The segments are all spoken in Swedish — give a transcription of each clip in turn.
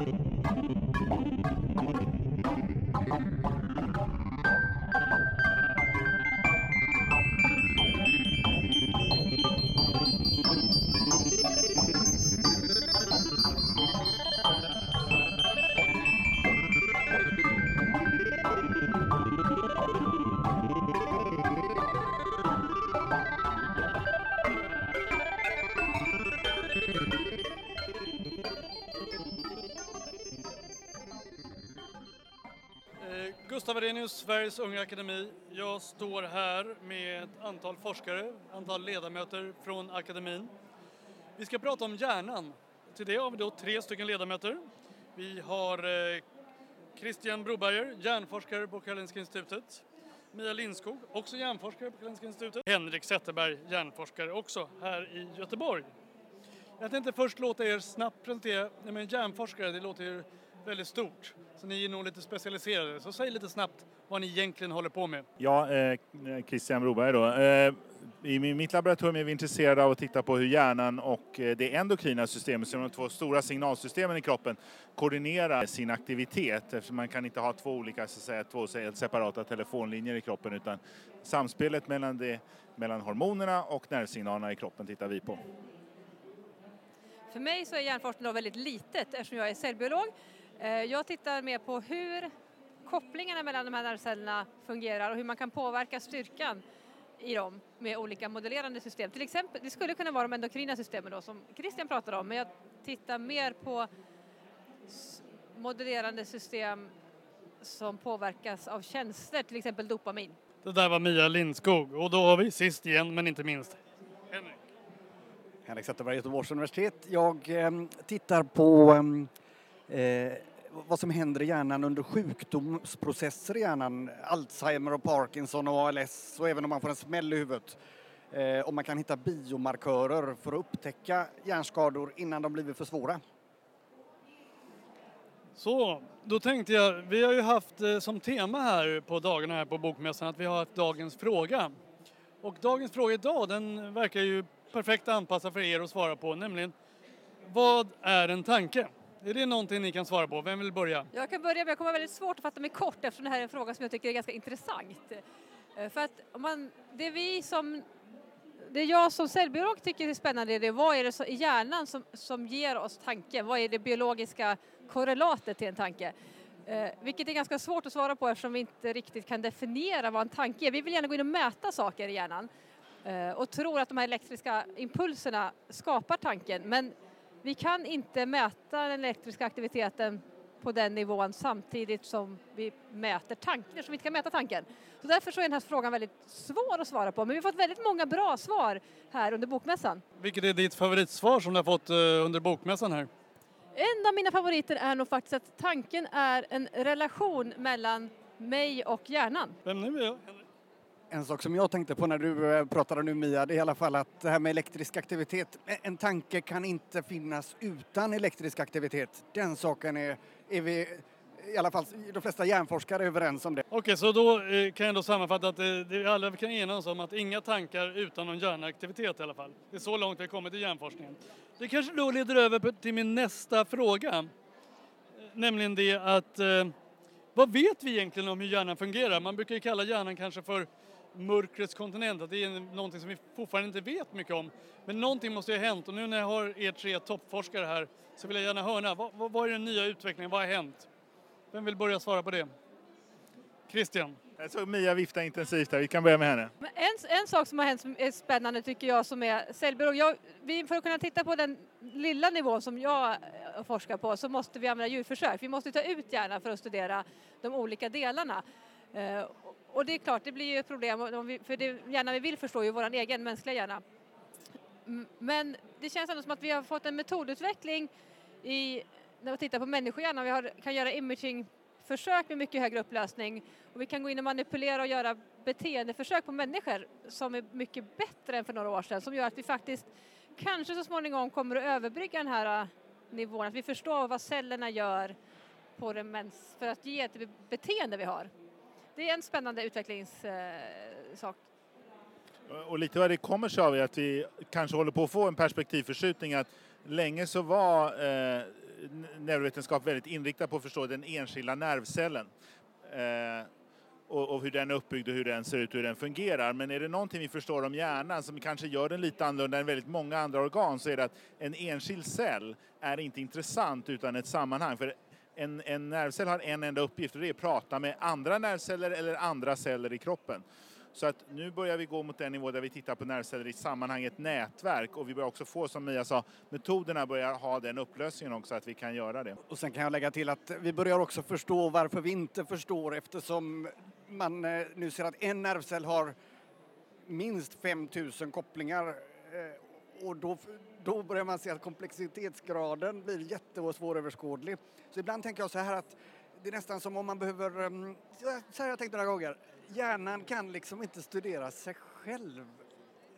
Eh, Sveriges Unga Akademi. Jag står här med ett antal forskare, ett antal ledamöter från akademin. Vi ska prata om hjärnan. Till det har vi då tre stycken ledamöter. Vi har eh, Christian Broberger, hjärnforskare på Karolinska institutet. Mia Lindskog, också hjärnforskare på Karolinska institutet. Henrik Zetterberg, hjärnforskare också här i Göteborg. Jag tänkte först låta er snabbt presentera, nej men hjärnforskare, det låter ju väldigt stort. Så ni är nog lite specialiserade. Så säg lite snabbt vad ni egentligen håller på med. Ja, eh, Christian Broberg då. Eh, I mitt laboratorium är vi intresserade av att titta på hur hjärnan och eh, det endokrina systemet, som är de två stora signalsystemen i kroppen, koordinerar sin aktivitet. Eftersom man kan inte ha två olika, så att säga, två separata telefonlinjer i kroppen utan samspelet mellan, det, mellan hormonerna och nervsignalerna i kroppen tittar vi på. För mig så är hjärnforskning väldigt litet eftersom jag är cellbiolog. Eh, Jag tittar mer på hur kopplingarna mellan de här nervcellerna fungerar och hur man kan påverka styrkan i dem med olika modellerande system. Till exempel, det skulle kunna vara de endokrina systemen då som Christian pratade om men jag tittar mer på modellerande system som påverkas av känslor, till exempel dopamin. Det där var Mia Lindskog och då har vi sist igen men inte minst Henrik. Henrik Zetterberg, Göteborgs universitet. Jag ehm, tittar på ehm, eh, vad som händer i hjärnan under sjukdomsprocesser i hjärnan. Alzheimer och Parkinson och ALS och även om man får en smäll i huvudet. Eh, om man kan hitta biomarkörer för att upptäcka hjärnskador innan de blivit för svåra. Så, då tänkte jag, vi har ju haft eh, som tema här på dagarna här på Bokmässan att vi har haft dagens fråga. Och dagens fråga idag den verkar ju perfekt anpassad för er att svara på, nämligen vad är en tanke? Är det någonting ni kan svara på? Vem vill börja? Jag kan börja men jag kommer ha väldigt svårt att fatta mig kort eftersom det här är en fråga som jag tycker är ganska intressant. Eh, för att om man, det vi som, det jag som cellbiolog tycker är spännande är det, vad är det så, i hjärnan som, som ger oss tanken? Vad är det biologiska korrelatet till en tanke? Eh, vilket är ganska svårt att svara på eftersom vi inte riktigt kan definiera vad en tanke är. Vi vill gärna gå in och mäta saker i hjärnan eh, och tror att de här elektriska impulserna skapar tanken men vi kan inte mäta den elektriska aktiviteten på den nivån samtidigt som vi mäter tanken, eftersom vi inte kan mäta tanken. Så därför så är den här frågan väldigt svår att svara på, men vi har fått väldigt många bra svar här under bokmässan. Vilket är ditt favoritsvar som du har fått eh, under Bokmässan här? En av mina favoriter är nog faktiskt att tanken är en relation mellan mig och hjärnan. Vem nu? En sak som jag tänkte på när du eh, pratade nu Mia, det är i alla fall att det här med elektrisk aktivitet, eh, en- tanke kan inte finnas utan elektrisk aktivitet. Den saken är, är vi, i alla fall de flesta hjärnforskare är överens om det. Okej, så då eh, kan jag då sammanfatta att eh, det, det alla kan enas om att inga tankar utan någon hjärnaktivitet i alla fall. Det är så långt vi har kommit i hjärnforskningen. Det kanske då leder över på- till min nästa fråga. Eh, Nämligen det att vad vet vi egentligen om hur hjärnan fungerar? Man brukar ju kalla hjärnan kanske för mörkrets kontinent, att det är någonting som vi fortfarande inte vet mycket om. Men någonting måste ju ha hänt och nu när jag har er tre toppforskare här så vill jag gärna höra, vad, vad, är den nya utvecklingen, vad har hänt? Vem vill börja svara på det? Christian? Jag såg Mia vifta intensivt här, vi kan börja med henne. En, en sak som har hänt som är spännande tycker jag som är cellbiolog. Jag, vi, för att kunna titta på den lilla nivån som jag eh, forskar på så måste vi använda djurförsök. Vi måste ta ut hjärnan för att studera de olika delarna. Och det är klart, det blir ju ett problem vi, för det hjärnan vi vill förstå är ju vår egen mänskliga hjärna. Men det känns ändå som att vi har fått en metodutveckling i, när vi tittar på människohjärnan. Vi har, kan göra imagingförsök med mycket högre upplösning och vi kan gå in och manipulera och göra beteendeförsök på människor som är mycket bättre än för några år sedan som gör att vi faktiskt kanske så småningom kommer att överbrygga den här äh, nivån, att vi förstår vad cellerna gör på den för att ge ett beteende vi har. Det är en spännande utvecklingssak. Och lite vad det kommer sig av är att vi kanske håller på att få en perspektivförskjutning att länge så var eh, neurovetenskap väldigt inriktad på att förstå den enskilda nervcellen. Eh, och, och, hur den är uppbyggd och hur den ser ut och hur den fungerar. Men är det någonting vi förstår om hjärnan som kanske gör den lite annorlunda än väldigt många andra organ så är det att en enskild cell är inte intressant utan ett sammanhang. För en, en nervcell har en enda uppgift och det är att prata med andra nervceller eller andra celler i kroppen. Så att nu börjar vi gå mot den nivå där vi tittar på nervceller i sammanhanget nätverk och vi börjar också få, som Mia sa, metoderna börjar ha den upplösningen också att vi kan göra det. Och sen kan jag lägga till att vi börjar också förstå varför vi inte förstår eftersom man eh, nu ser att en nervcell har minst 5000 kopplingar eh, och då, då börjar man se att komplexitetsgraden blir jättesvåröverskådlig. svåröverskådlig. Så ibland tänker jag så här att det är nästan som om man behöver, mm, så här har jag tänkt några gånger, hjärnan kan liksom inte studera sig själv.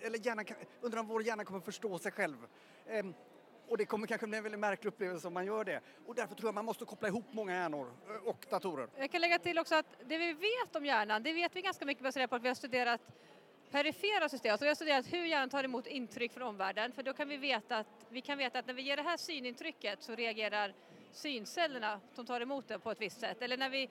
Eller hjärnan kan, undrar om vår hjärna kommer förstå sig själv. Ehm, och det kommer kanske bli en väldigt märklig upplevelse om man gör det. Och därför tror jag man måste koppla ihop många hjärnor eh, och datorer. Jag kan lägga till också att det vi vet om hjärnan, det vet vi ganska mycket baserat på att vi har studerat perifera system. Alltså vi har studerat hur hjärnan tar emot intryck från omvärlden för då kan vi veta att, vi kan veta att när vi ger det här synintrycket så reagerar syncellerna som tar emot det på ett visst sätt. Eller när vi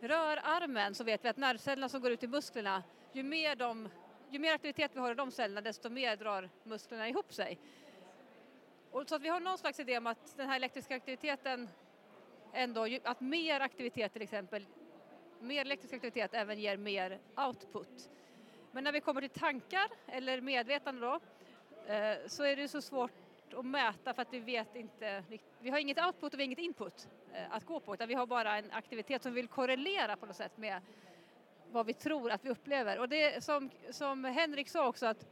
rör armen så vet vi att nervcellerna som går ut i musklerna, ju mer, de, ju mer aktivitet vi har i de cellerna desto mer drar musklerna ihop sig. Och så att vi har någon slags idé om att den här elektriska aktiviteten ändå, att mer aktivitet till exempel, mer elektrisk aktivitet även ger mer output. Men när vi kommer till tankar eller medvetande då eh, så är det så svårt att mäta för att vi vet inte, vi har inget output och vi har inget input eh, att gå på utan vi har bara en aktivitet som vill korrelera på något sätt med vad vi tror att vi upplever. Och det som, som Henrik sa också att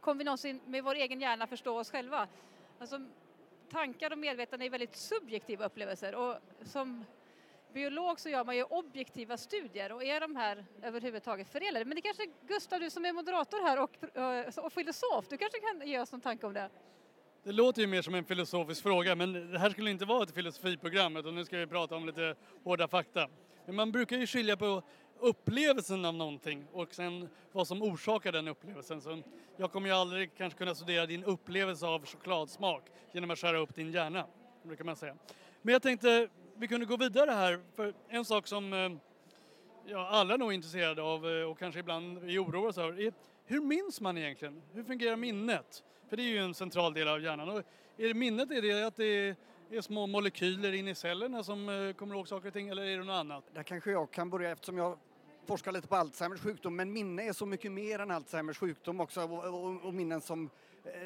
kommer vi någonsin med vår egen hjärna förstå oss själva? Alltså, tankar och medvetande är väldigt subjektiva upplevelser och som biolog så gör man ju objektiva studier och är de här överhuvudtaget förenade? Men det kanske Gustav, du som är moderator här och, eh, och filosof, du kanske kan ge oss någon tanke om det? Det låter ju mer som en filosofisk fråga men det här skulle inte vara ett filosofiprogram utan nu ska vi prata om lite hårda fakta. Men man brukar ju skilja på upplevelsen av någonting och sen vad som orsakar den upplevelsen. Så jag kommer ju aldrig kanske kunna studera din upplevelse av chokladsmak genom att skära upp din hjärna, brukar man säga. Men jag tänkte vi kunde gå vidare här, för en sak som eh, ja, alla är nog intresserade av eh, och kanske ibland är oroade över är hur minns man egentligen? Hur fungerar minnet? För det är ju en central del av hjärnan. Och är det minnet, är det att det är små molekyler in i cellerna som eh, kommer ihåg saker och ting eller är det något annat? Där kanske jag kan börja eftersom jag forskar lite på Alzheimers sjukdom men minne är så mycket mer än Alzheimers sjukdom också och, och, och minnen som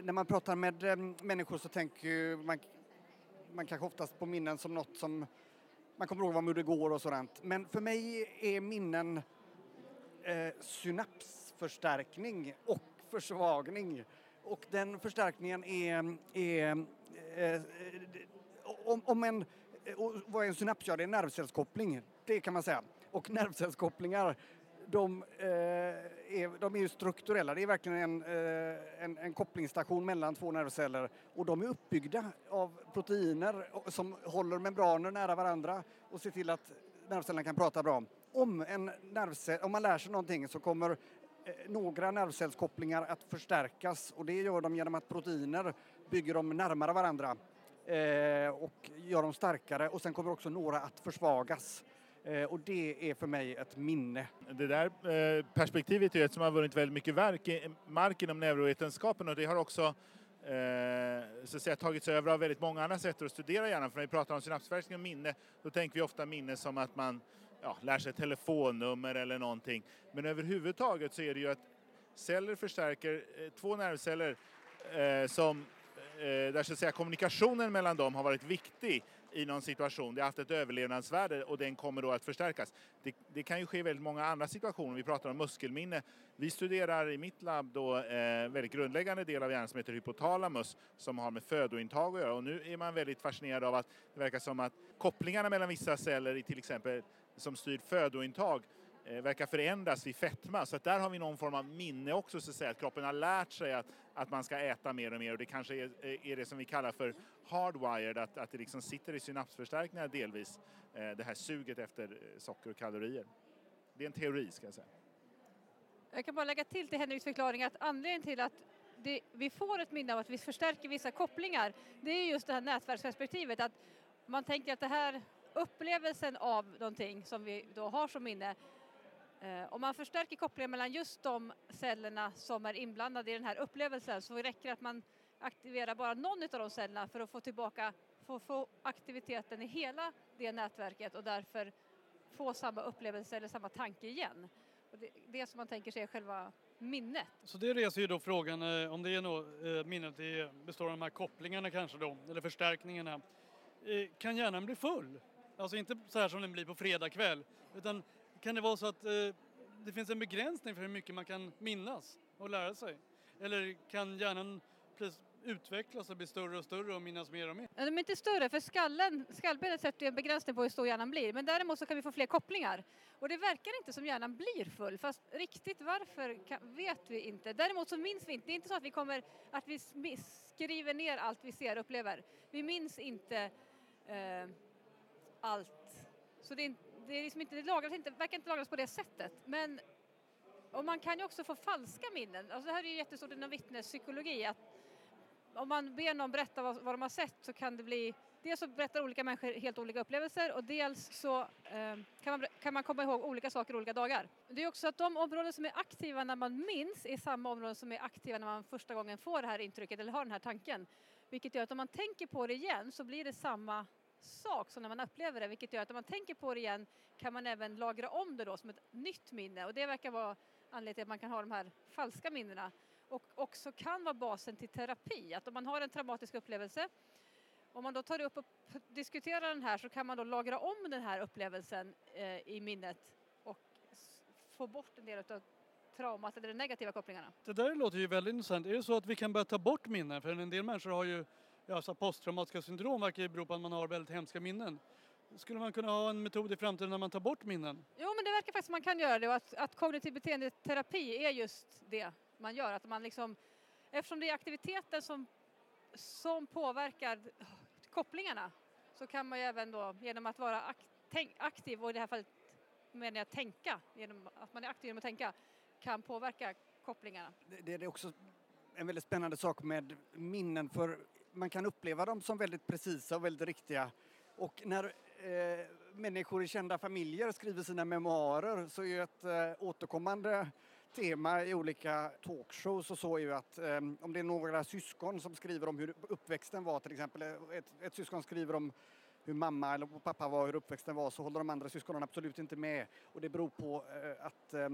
när man pratar med människor så tänker man man kanske oftast på minnen som något som man kommer ihåg vad man gjorde igår och sådant. Men för mig är minnen eh, synapsförstärkning och försvagning. Och den förstärkningen är, är eh, om, om en, vad är en synaps? Ja, det är en nervcellskoppling. Det kan man säga. Och nervcellskopplingar de, eh, är, de är ju strukturella. Det är verkligen en, eh, en, en, kopplingsstation mellan två nervceller och de är uppbyggda av proteiner som håller membraner nära varandra och ser till att nervcellerna kan prata bra. Om, en nervcell, om man lär sig någonting så kommer eh, några nervcellskopplingar att förstärkas och det gör de genom att proteiner bygger dem närmare varandra eh, och gör dem starkare och sen kommer också några att försvagas. Eh, och det är för mig ett minne. Det där eh, perspektivet är ett som har vunnit väldigt mycket verk, mark inom neurovetenskapen och det har också eh, så att säga, tagits över av väldigt många andra sätt att studera hjärnan. För när vi pratar om synapsförstärkning och minne då tänker vi ofta minne som att man ja, lär sig ett telefonnummer eller någonting. Men överhuvudtaget så är det ju att celler förstärker, två nervceller eh, som där så att säga kommunikationen mellan dem har varit viktig i någon situation. Det har haft ett överlevnadsvärde och den kommer då att förstärkas. Det, det, kan ju ske i väldigt många andra situationer. Vi pratar om muskelminne. Vi studerar i mitt labb då eh, väldigt grundläggande del av hjärnan som heter hypotalamus som har med födointag att göra. Och nu är man väldigt fascinerad av att det verkar som att kopplingarna mellan vissa celler i till exempel som styr födointag eh, Eh, verkar förändras vid fetma. Så att där har vi någon form av minne också så att säga. Att kroppen har lärt sig att, att man ska äta mer och mer och det kanske är, eh, är det som vi kallar för hardwired, att, att det liksom sitter i synapsförstärkningar delvis. Eh, det här suget efter socker och kalorier. Det är en teori ska jag säga. Jag kan bara lägga till till Henriks förklaring att anledningen till att det, vi får ett minne av att vi förstärker vissa kopplingar, det är just det här nätverksperspektivet. Att man tänker att det här upplevelsen av någonting som vi då har som minne Eh, om man förstärker kopplingen mellan just de cellerna som är inblandade i den här upplevelsen så räcker det att man aktiverar bara någon av de cellerna för att få tillbaka få, få aktiviteten i hela det nätverket och därför få samma upplevelse eller samma tanke igen. Och det, det som man tänker sig är själva minnet. Så det reser ju då frågan eh, om det är något, eh, minnet det består av de här kopplingarna kanske då, eller förstärkningarna. Kan hjärnan bli full? Alltså inte så här som den blir på fredag kväll, utan kan det vara så att eh, det finns en begränsning för hur mycket man kan minnas och lära sig? Eller kan hjärnan utvecklas och bli större och större och minnas mer och mer? De är inte större för skallen, skallbenet sätter ju en begränsning på hur stor hjärnan blir men däremot så kan vi få fler kopplingar. Och det verkar inte som hjärnan blir full fast riktigt varför kan, vet vi inte. Däremot så minns vi inte, det är inte så att vi kommer att vi skriver ner allt vi ser och upplever. Vi minns inte eh, allt. Så det, är, det, är liksom inte, det lagras inte, verkar inte lagras på det sättet. Men och man kan ju också få falska minnen. Alltså det här är ju jättestort inom vittnespsykologi att om man ber någon berätta vad, vad de har sett så kan det bli Dels så berättar olika människor helt olika upplevelser och dels så eh, kan, man, kan man komma ihåg olika saker olika dagar. Det är också att de områden som är aktiva när man minns är samma områden som är aktiva när man första gången får det här intrycket eller har den här tanken. Vilket gör att om man tänker på det igen så blir det samma sak som när man upplever det vilket gör att om man tänker på det igen kan man även lagra om det då som ett nytt minne och det verkar vara anledningen till att man kan ha de här falska minnena och också kan vara basen till terapi. Att om man har en traumatisk upplevelse om man då tar upp och diskuterar den här så kan man då lagra om den här upplevelsen eh, i minnet och få bort en del av traumat eller de negativa kopplingarna. Det där låter ju väldigt intressant. Är det så att vi kan börja ta bort minnen? För en del människor har ju ja, så posttraumatiska syndrom verkar ju bero på att man har väldigt hemska minnen. Skulle man kunna ha en metod i framtiden när man tar bort minnen? Jo, men det verkar faktiskt man kan göra det och att, att kognitiv beteendeterapi är just det man gör. Att man liksom, eftersom det är aktiviteten som, som påverkar kopplingarna så kan man ju även då genom att vara aktiv och i det här fallet menar jag tänka, genom att man är aktiv genom att tänka, kan påverka kopplingarna. Det, det är också en väldigt spännande sak med minnen för man kan uppleva dem som väldigt precisa och väldigt riktiga och när eh, människor i kända familjer skriver sina memoarer så är ju ett eh, återkommande tema i olika talkshows och så är ju att eh, om det är några syskon som skriver om hur uppväxten var till exempel, eh, ett, ett syskon skriver om hur mamma eller pappa var, hur uppväxten var, så håller de andra syskonen absolut inte med. Och det beror på eh, att eh,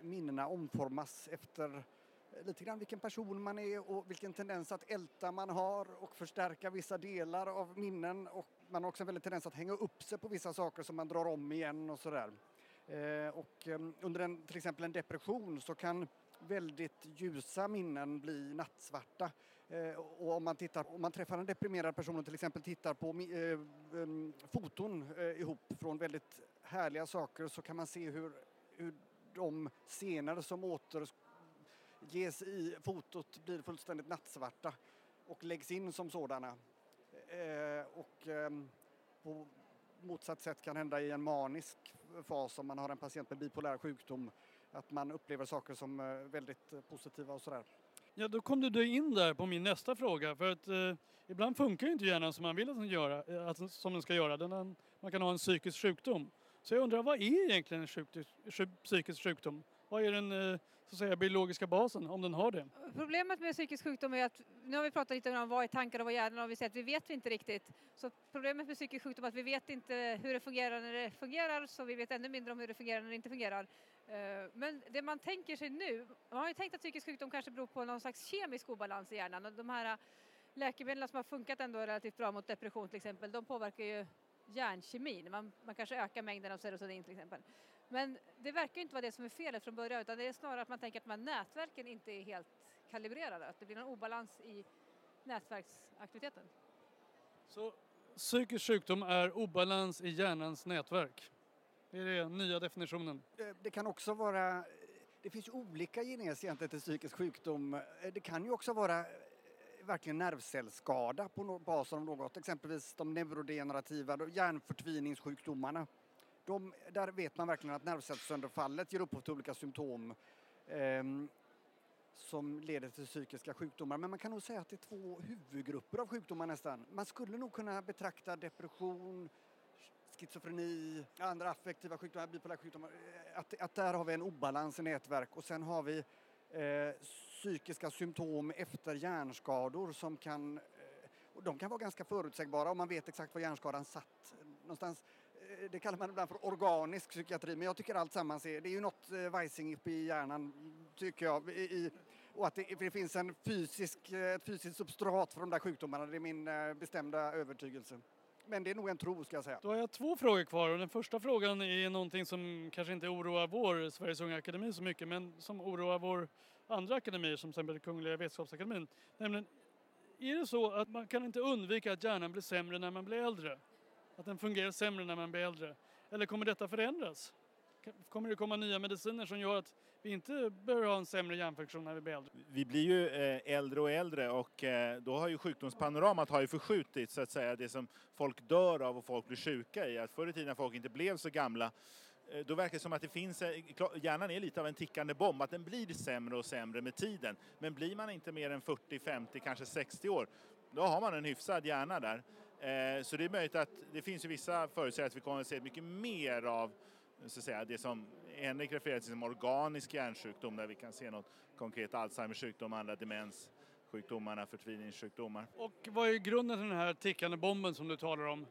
minnena omformas efter lite grann vilken person man är och vilken tendens att älta man har och förstärka vissa delar av minnen och man har också en väldig tendens att hänga upp sig på vissa saker som man drar om igen och sådär. Eh, och eh, under en, till exempel en depression så kan väldigt ljusa minnen bli nattsvarta. Eh, och om man, tittar, om man träffar en deprimerad person och till exempel tittar på eh, ehm, foton ihop från väldigt härliga saker så kan man se hur, hur de scener som ges i fotot blir fullständigt nattsvarta och läggs in som sådana. Eh, och ehm, på motsatt sätt kan hända i en manisk fas om man har en patient med bipolär sjukdom. Att man upplever saker som eh, väldigt eh, positiva och sådär. Ja, då kom du in där på min nästa fråga. För att eh, ibland funkar ju inte hjärnan som man vill att den, göra, eh, att, som den ska göra. Den, man kan ha en psykisk sjukdom. Så jag undrar, vad är egentligen en sjuk, psykisk sjukdom? Vad är den så att säga, biologiska basen, om den har det? Problemet med psykisk sjukdom är att, nu har vi pratat lite om vad är tankar och vad är hjärnan och vi säger att vi vet inte riktigt. Så problemet med psykisk sjukdom är att vi vet inte hur det fungerar när det fungerar så vi vet ännu mindre om hur det fungerar när det inte fungerar. Eh, men det man tänker sig nu, man har ju tänkt att psykisk sjukdom kanske beror på någon slags kemisk obalans i hjärnan och de här läkemedlen som har funkat ändå relativt bra mot depression till exempel, de påverkar ju hjärnkemin. Man, man kanske ökar mängden av serotonin till exempel. Men det verkar inte vara det som är felet från början utan det är snarare att man tänker att de här nätverken inte är helt kalibrerade, att det blir någon obalans i nätverksaktiviteten. Så psykisk sjukdom är obalans i hjärnans nätverk? Det är den nya definitionen? Det kan också vara det finns olika genes egentligen till psykisk sjukdom. Det kan ju också vara verkligen nervcellsskada på basen av något, exempelvis de neurodegenerativa hjärnförtviningssjukdomarna. De, där vet man verkligen att nervcellssönderfallet ger upphov till olika symptom. Ehm, som leder till psykiska sjukdomar. Men man kan nog säga att det är två huvudgrupper av sjukdomar nästan. Man skulle nog kunna betrakta depression, schizofreni, andra affektiva sjukdomar, bipolära sjukdomar, att, att där har vi en obalans i nätverk och sen har vi eh, psykiska symptom efter hjärnskador som kan eh, de kan vara ganska förutsägbara om man vet exakt var hjärnskadan satt någonstans. Eh, det kallar man ibland för organisk psykiatri, men jag tycker allt sammans är, det är ju något eh, vajsing uppe i hjärnan, tycker jag. I, och att det, det, finns en fysisk, eh, ett fysiskt substrat för de där sjukdomarna, det är min bestämda övertygelse. Men det är nog en tro, ska jag säga. Då har jag två frågor kvar och den första frågan är någonting som kanske inte oroar vår Sveriges Unga Akademi så mycket, men som oroar vår andra akademier, som till exempel Kungliga Vetenskapsakademin. Nämligen är det så att man kan inte undvika att hjärnan blir sämre när man blir äldre? Att den fungerar sämre när man blir äldre? Eller kommer detta förändras? Kommer det komma nya mediciner som gör att vi inte behöver ha en sämre hjärnfunktion när vi blir äldre? Vi blir ju eh, äldre och äldre och eh, då har ju sjukdomspanoramat har ju förskjutits så att säga. Det som folk dör av och folk blir sjuka i. Att förr i tiden när folk inte blev så gamla eh, då verkar det som att det finns, hjärnan är lite av en tickande bomb, att den blir sämre och sämre med tiden. Men blir man inte mer än 40, 50, kanske 60 år, då har man en hyfsad hjärna där. Eh, så det är möjligt att det finns ju vissa förutsägelser att vi kommer att se mycket mer av så att säga, det som Henrik refererar till som organisk hjärnsjukdom där vi kan se något konkret Alzheimers sjukdom, andra demenssjukdomarna, förtviningssjukdomar. Och vad är grunden till den här tickande bomben som du talar om?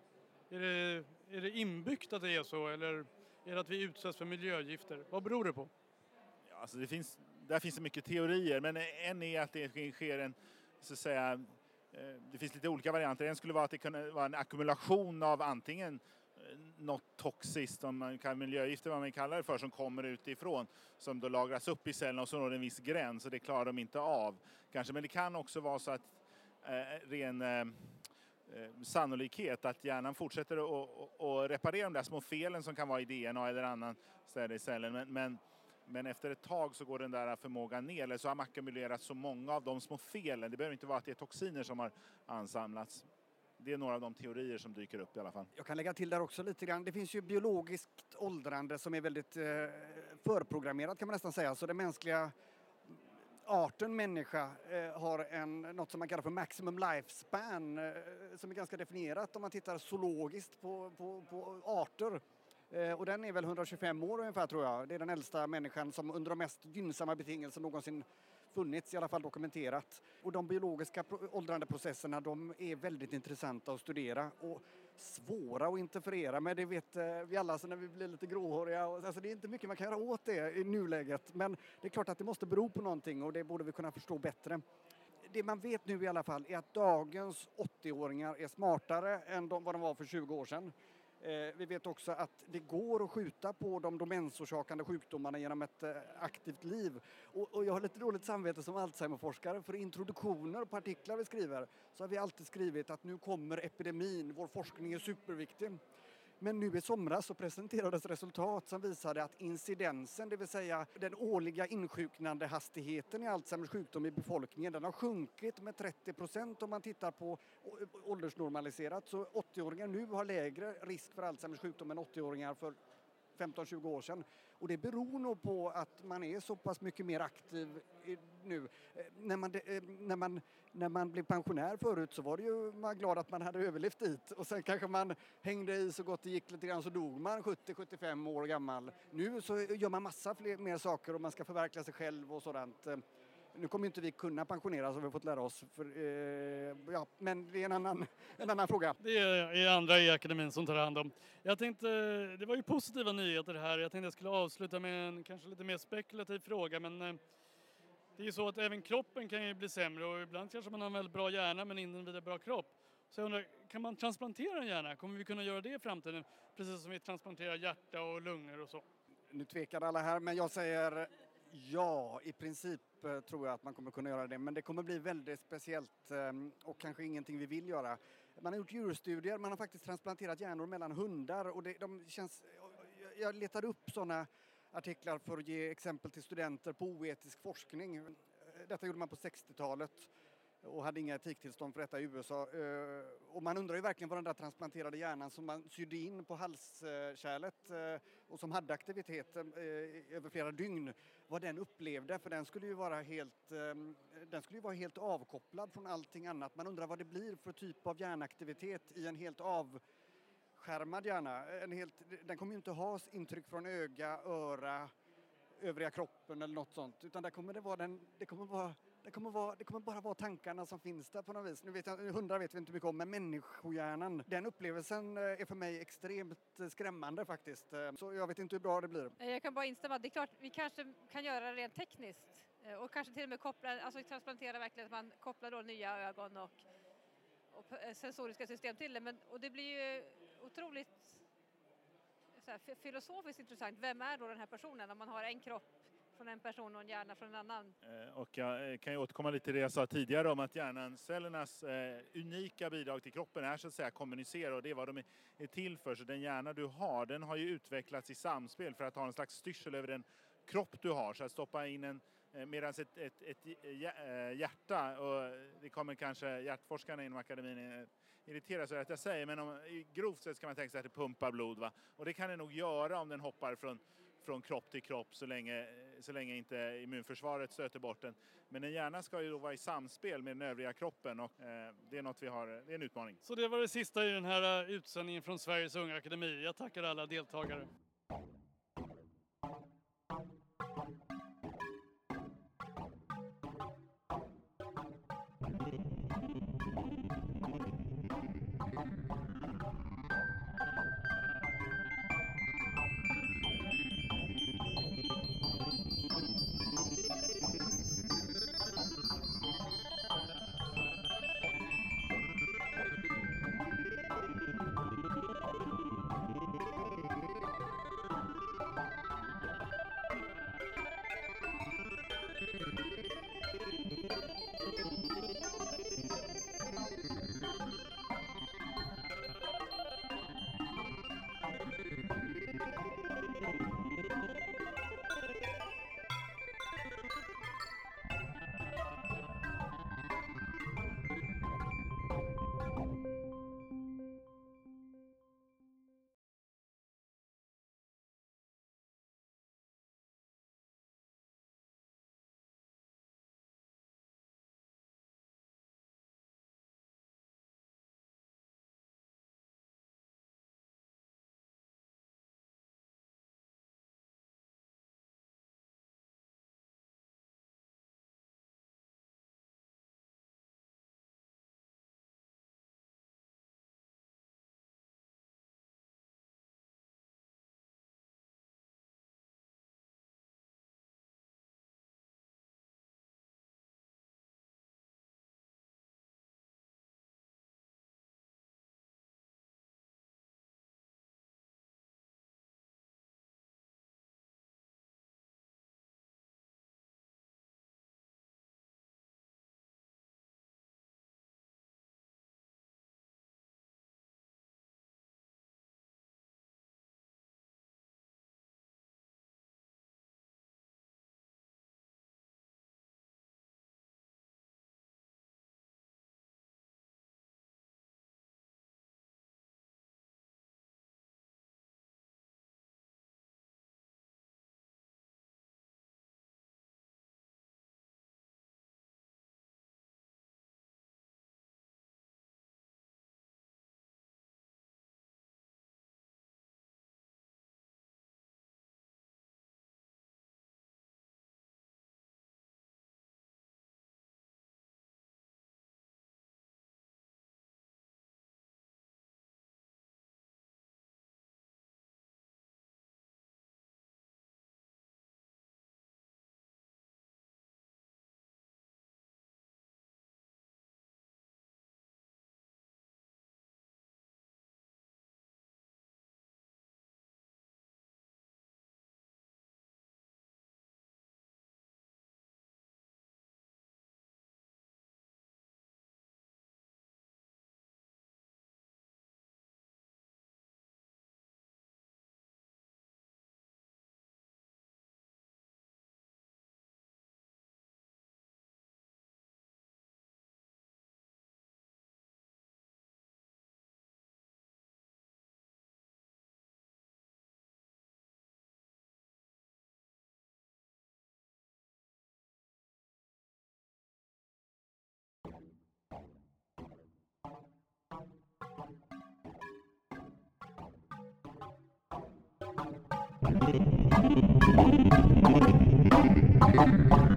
Är det, är det inbyggt att det är så eller är det att vi utsätts för miljögifter? Vad beror det på? Ja, alltså det finns, där finns det mycket teorier, men en är att det sker en, så att säga, Eh, det finns lite olika varianter. En skulle vara att det kunde vara en ackumulation av antingen eh, något toxiskt, om man kan miljögifter vad man kallar det för, som kommer utifrån, som då lagras upp i cellerna och så når en viss gräns och det klarar de inte av. Kanske, men det kan också vara så att eh, ren eh, Eh, sannolikhet att hjärnan fortsätter att reparera de där små felen som kan vara i DNA eller annan ställe i cellen. Men, men, men, efter ett tag så går den där förmågan ner, eller så har man ackumulerat så många av de små felen. Det behöver inte vara att det är toxiner som har ansamlats. Det är några av de teorier som dyker upp i alla fall. Jag kan lägga till där också lite grann. Det finns ju biologiskt åldrande som är väldigt eh, förprogrammerat kan man nästan säga. Så den mänskliga arten människa eh, har en, något som man kallar för maximum lifespan eh, som är ganska definierat om man tittar zoologiskt på, på, på arter. Eh, och den är väl 125 år ungefär tror jag. Det är den äldsta människan som under de mest gynnsamma betingelser någonsin funnits, i alla fall dokumenterat. Och de biologiska åldrandeprocesserna de är väldigt intressanta att studera och svåra att interferera med, det vet eh, vi alla så när vi blir lite gråhåriga. Alltså det är inte mycket man kan göra åt det i nuläget men det är klart att det måste bero på någonting och det borde vi kunna förstå bättre. Det man vet nu i alla fall är att dagens 80-åringar är smartare än de, vad de var för 20 år sedan. Eh, vi vet också att det går att skjuta på de demensorsakande sjukdomarna genom ett eh, aktivt liv. Och, jag har lite dåligt samvete som Alzheimerforskare för introduktioner på artiklar vi skriver så har vi alltid skrivit att nu kommer epidemin, vår forskning är superviktig. Men nu i somras så presenterades resultat som visade att incidensen, det vill säga den årliga insjuknande hastigheten i Alzheimers sjukdom i befolkningen, den har sjunkit med 30 procent om man tittar på åldersnormaliserat. Så 80-åringar nu har lägre risk för Alzheimers sjukdom än 80-åringar för 15-20 år sedan. Och det beror nog på att man är så pass mycket mer aktiv nu. Eh, när man, eh, när man, när man blev pensionär förut så var det ju man glad att man hade överlevt dit och sen kanske man hängde i så gott det gick lite grann så dog man 70-75 år gammal. Nu så gör man massa fler, mer saker och man ska förverkliga sig själv och sådant. Eh, nu kommer inte vi kunna pensioneras har vi fått lära oss. För, eh, ja, men det är en annan, en annan fråga. Det är andra i akademin som tar hand om. Jag tänkte, det var ju positiva nyheter här. Jag tänkte jag skulle avsluta med en kanske lite mer spekulativ fråga. Men eh, det är ju så att även kroppen kan ju bli sämre och ibland kanske man har en väldigt bra hjärna men inte en vidare bra kropp. Så jag undrar, kan man transplantera en hjärna? Kommer vi kunna göra det i framtiden? Precis som vi transplanterar hjärta och lungor och så. Nu tvekar alla här men jag säger Ja, i princip eh, tror jag att man kommer kunna göra det, men det kommer bli väldigt speciellt ehm, och kanske ingenting vi vill göra. Man har gjort djurstudier, man har faktiskt transplanterat hjärnor mellan hundar och det, de känns... Jag letade upp sådana artiklar för att ge exempel till studenter på oetisk forskning. Detta gjorde man på 60-talet och hade inga etiktillstånd för detta i USA. Eh, och man undrar ju verkligen vad den där transplanterade hjärnan som man sydde in på halskärlet eh, och som hade aktivitet eh, över flera dygn, vad den upplevde för den skulle ju vara helt, den skulle ju vara helt avkopplad från allting annat. Man undrar vad det blir för typ av hjärnaktivitet i en helt avskärmad hjärna. En helt, den kommer ju inte ha intryck från öga, öra, övriga kroppen eller något sånt utan där kommer det vara den, det kommer vara det kommer, vara, det kommer, bara vara tankarna som finns där på något vis. Nu vet jag, hundar vet vi inte mycket om, men människohjärnan, den upplevelsen eh, är för mig extremt eh, skrämmande faktiskt. Eh, så jag vet inte hur bra det blir. Jag kan bara instämma. Det är klart, vi kanske kan göra det rent tekniskt och kanske till och med koppla, alltså transplantera verkligen att man kopplar då nya ögon och, och sensoriska system till det. Men, och det blir ju otroligt här, filosofiskt intressant. Vem är då den här personen om man har en kropp från en person och en hjärna från en annan. Eh, och jag eh, kan ju återkomma lite till det jag sa tidigare om att hjärncellernas eh, unika bidrag till kroppen är så att säga kommunicera och det är vad de är till för. Så den hjärna du har den har ju utvecklats i samspel för att ha en slags styrsel över den kropp du har. Så att stoppa in en Medan ett, ett, ett, hjärta, och det kommer kanske hjärtforskarna inom akademin irritera sig att jag säger, men om, grovt sett kan man tänka sig att det pumpar blod. Va? Och det kan det nog göra om den hoppar från från kropp till kropp så länge, så länge inte immunförsvaret stöter bort den. Men en hjärna ska ju då vara i samspel med den övriga kroppen och eh, det är något vi har, det är en utmaning. Så det var det sista i den här eh, utsändningen från Sveriges Unga Akademi. Jag tackar alla deltagare. Thank you.